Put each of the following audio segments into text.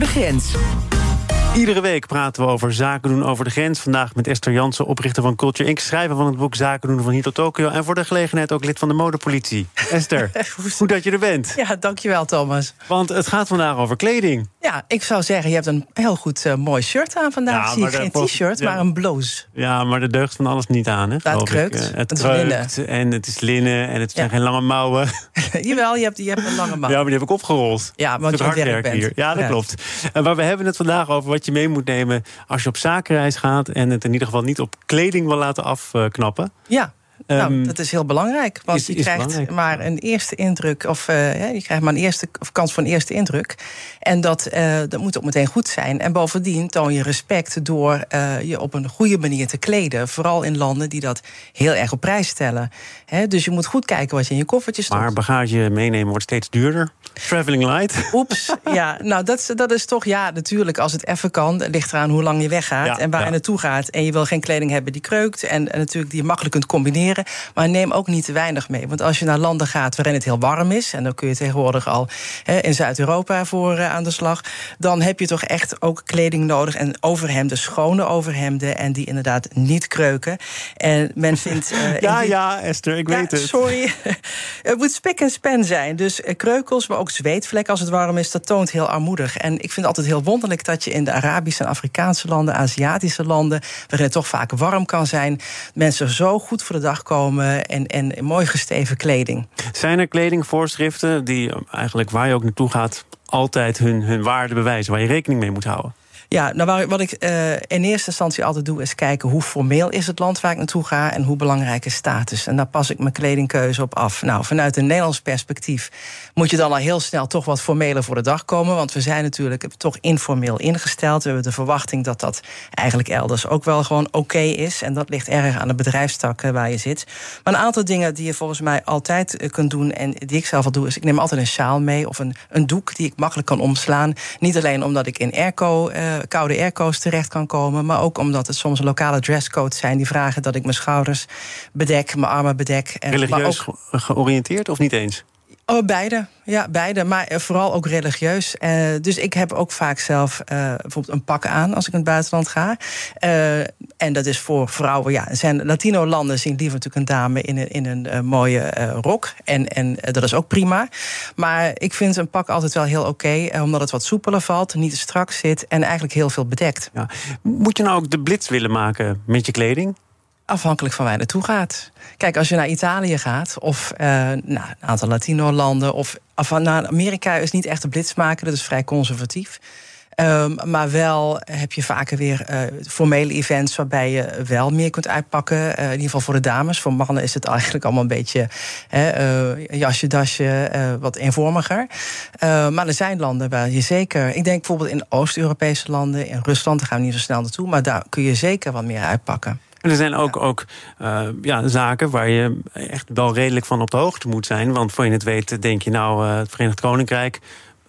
de grens. Iedere week praten we over zaken doen over de grens. Vandaag met Esther Jansen, oprichter van Culture Inc., schrijver van het boek Zaken doen van hier tot Tokio. En voor de gelegenheid ook lid van de modepolitie. Esther, goed dat je er bent. Ja, dankjewel Thomas. Want het gaat vandaag over kleding. Ja, ik zou zeggen, je hebt een heel goed uh, mooi shirt aan vandaag. Ja, Zie je geen t-shirt, maar een blouse. Ja, maar er deugt van alles niet aan. Hè, het kreukt. Uh, het, het kreukt en het is linnen en het zijn geen lange mouwen. Jawel, je hebt, je hebt een lange mouw. Ja, maar die heb ik opgerold. Ja, want je hard werk hier. Ja, dat klopt. En maar we hebben het vandaag over wat je mee moet nemen als je op zakenreis gaat en het in ieder geval niet op kleding wil laten afknappen. Ja. Nou, ehm, dat is heel belangrijk. Want is, je krijgt maar een eerste indruk, of uh, je krijgt maar een eerste of kans voor een eerste indruk. En dat, uh, dat moet ook meteen goed zijn. En bovendien toon je respect door uh, je op een goede manier te kleden. Vooral in landen die dat heel erg op prijs stellen. He, dus je moet goed kijken wat je in je koffertje stopt. Maar bagage meenemen wordt steeds duurder. Traveling light. Oeps, ja. Nou, dat, is, dat is toch, ja, natuurlijk, als het even kan, ligt eraan hoe lang je weggaat en waar je naartoe gaat. En je wil geen kleding hebben die kreukt en, en natuurlijk die je makkelijk kunt combineren. Maar neem ook niet te weinig mee. Want als je naar landen gaat waarin het heel warm is, en dan kun je tegenwoordig al in Zuid-Europa voor uh, aan de slag, dan heb je toch echt ook kleding nodig. En overhemden, schone overhemden, en die inderdaad niet kreuken. En men vindt. Uh, ja, ja, Esther, ik weet het. Sorry. het moet spik en span zijn. Dus uh, kreukels, maar ook zweetvlekken als het warm is, dat toont heel armoedig. En ik vind het altijd heel wonderlijk dat je in de Arabische en Afrikaanse landen, Aziatische landen, waarin het toch vaak warm kan zijn, mensen zo goed voor de dag komen en, en mooi gesteven kleding. Zijn er kledingvoorschriften die eigenlijk waar je ook naartoe gaat, altijd hun, hun waarde bewijzen, waar je rekening mee moet houden? Ja, nou, wat ik uh, in eerste instantie altijd doe, is kijken hoe formeel is het land waar ik naartoe ga en hoe belangrijk is status. En daar pas ik mijn kledingkeuze op af. Nou, vanuit een Nederlands perspectief moet je dan al heel snel toch wat formeler voor de dag komen. Want we zijn natuurlijk toch informeel ingesteld. We hebben de verwachting dat dat eigenlijk elders ook wel gewoon oké is. En dat ligt erg aan de bedrijfstak waar je zit. Maar een aantal dingen die je volgens mij altijd eh, kunt doen en die ik zelf al doe, is ik neem altijd een sjaal mee of een, een doek die ik makkelijk kan omslaan. Niet alleen omdat ik in airco. Koude airco's terecht kan komen. Maar ook omdat het soms lokale dresscodes zijn die vragen dat ik mijn schouders bedek, mijn armen bedek. En, Religieus ook, georiënteerd of niet eens? Oh, beide. Ja, beide. Maar eh, vooral ook religieus. Uh, dus ik heb ook vaak zelf uh, bijvoorbeeld een pak aan als ik in het buitenland ga. En dat is voor vrouwen. Ja, zijn Latino-landen zien liever natuurlijk een dame in een, in een mooie rok. En, en dat is ook prima. Maar ik vind een pak altijd wel heel oké. omdat het wat soepeler valt, niet te strak zit. En eigenlijk heel veel bedekt. Ja. Moet je nou ook de blitz willen maken met je kleding? Afhankelijk van waar je naartoe gaat. Kijk, als je naar Italië gaat, of uh, nou, een aantal Latino-landen, of af, naar Amerika is niet echt een blitz maken, dat is vrij conservatief. Um, maar wel heb je vaker weer uh, formele events waarbij je wel meer kunt uitpakken. Uh, in ieder geval voor de dames. Voor mannen is het eigenlijk allemaal een beetje uh, jasje, dasje, wat eenvormiger. maar er zijn landen waar je zeker. Ik denk bijvoorbeeld in Oost-Europese landen, in Rusland, daar gaan we niet zo snel naartoe. Maar daar kun je zeker wat meer uitpakken. En er zijn ook, ook uh, ja, zaken waar je echt wel redelijk van op de hoogte moet zijn. Want voor je het weet, denk je nou, uh, het Verenigd Koninkrijk.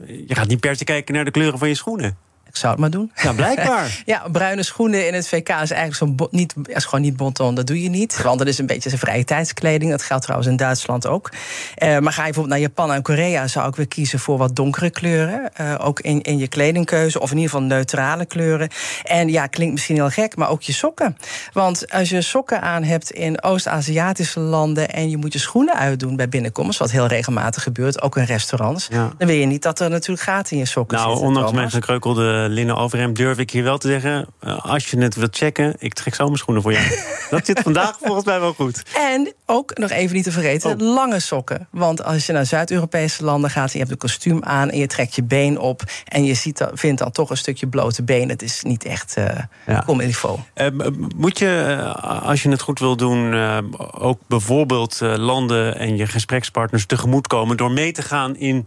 Je gaat niet per se kijken naar de kleuren van je schoenen. Ik zou het maar doen. Ja, blijkbaar. ja, bruine schoenen in het VK is eigenlijk zo niet, is gewoon niet bonton. Dat doe je niet. Want dat is een beetje zijn vrije tijdskleding. Dat geldt trouwens in Duitsland ook. Uh, maar ga je bijvoorbeeld naar Japan en Korea, zou ik weer kiezen voor wat donkere kleuren. Uh, ook in, in je kledingkeuze, of in ieder geval neutrale kleuren. En ja, klinkt misschien heel gek, maar ook je sokken. Want als je sokken aan hebt in Oost-Aziatische landen en je moet je schoenen uitdoen bij binnenkomst, wat heel regelmatig gebeurt, ook in restaurants, dan wil je niet dat er natuurlijk gaten in je sokken nou, zitten. Nou, ondanks mijn gekreukelde linnen overhemd durf ik hier wel te zeggen... Uh, als je het wilt checken, ik trek zo mijn schoenen voor jou. dat zit vandaag volgens mij wel goed. En ook, nog even niet te vergeten, oh. lange sokken. Want als je naar Zuid-Europese landen gaat... en je hebt een kostuum aan en je trekt je been op... en je ziet, vindt dan toch een stukje blote been... het is niet echt uh, ja. niveau. Uh, moet je, als je het goed wil doen... ook bijvoorbeeld landen en je gesprekspartners tegemoetkomen... door mee te gaan in,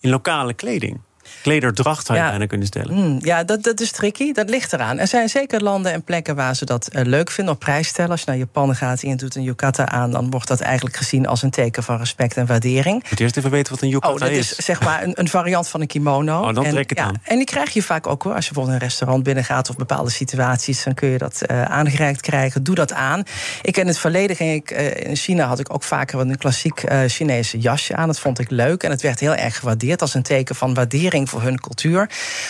in lokale kleding? Klederdracht zou je ja. bijna kunnen stellen. Mm, ja, dat, dat is tricky. Dat ligt eraan. Er zijn zeker landen en plekken waar ze dat uh, leuk vinden, op prijs stellen. Als je naar Japan gaat en je doet een yukata aan, dan wordt dat eigenlijk gezien als een teken van respect en waardering. Moet eerst even weten wat een yukata oh, dat is. is zeg maar een, een variant van een kimono. Oh, dan en, trek het ja, aan. En die krijg je vaak ook hoor. Als je bijvoorbeeld een restaurant binnengaat of bepaalde situaties, dan kun je dat uh, aangereikt krijgen. Doe dat aan. Ik in het verleden ging ik uh, in China had ik ook vaker een klassiek Chinese jasje aan. Dat vond ik leuk en het werd heel erg gewaardeerd als een teken van waardering voor hun cultuur.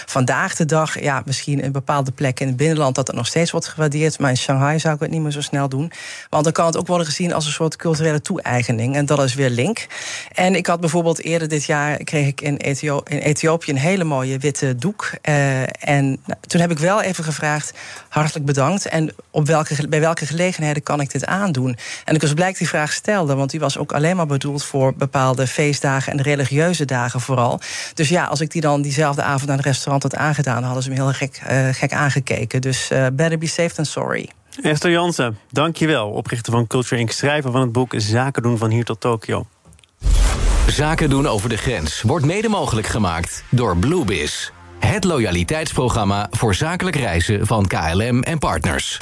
Vandaag de dag, ja, misschien in bepaalde plekken in het binnenland dat het nog steeds wordt gewaardeerd. Maar in Shanghai zou ik het niet meer zo snel doen. Want dan kan het ook worden gezien als een soort culturele toe-eigening. En dat is weer link. En ik had bijvoorbeeld eerder dit jaar kreeg ik in, Ethio in Ethiopië een hele mooie witte doek. Uh, en nou, toen heb ik wel even gevraagd: hartelijk bedankt. En op welke, bij welke gelegenheden kan ik dit aandoen? En ik was blij die vraag stelde, want die was ook alleen maar bedoeld voor bepaalde feestdagen en religieuze dagen vooral. Dus ja, als ik die dan diezelfde avond naar het restaurant had aangedaan, hadden ze me heel gek, uh, gek aangekeken. Dus uh, better be safe than sorry. Esther Jansen, dankjewel. Oprichter van Culture Inc., schrijver van het boek Zaken doen van hier tot Tokio. Zaken doen over de grens wordt mede mogelijk gemaakt door Bluebiz. Het loyaliteitsprogramma voor zakelijk reizen van KLM en partners.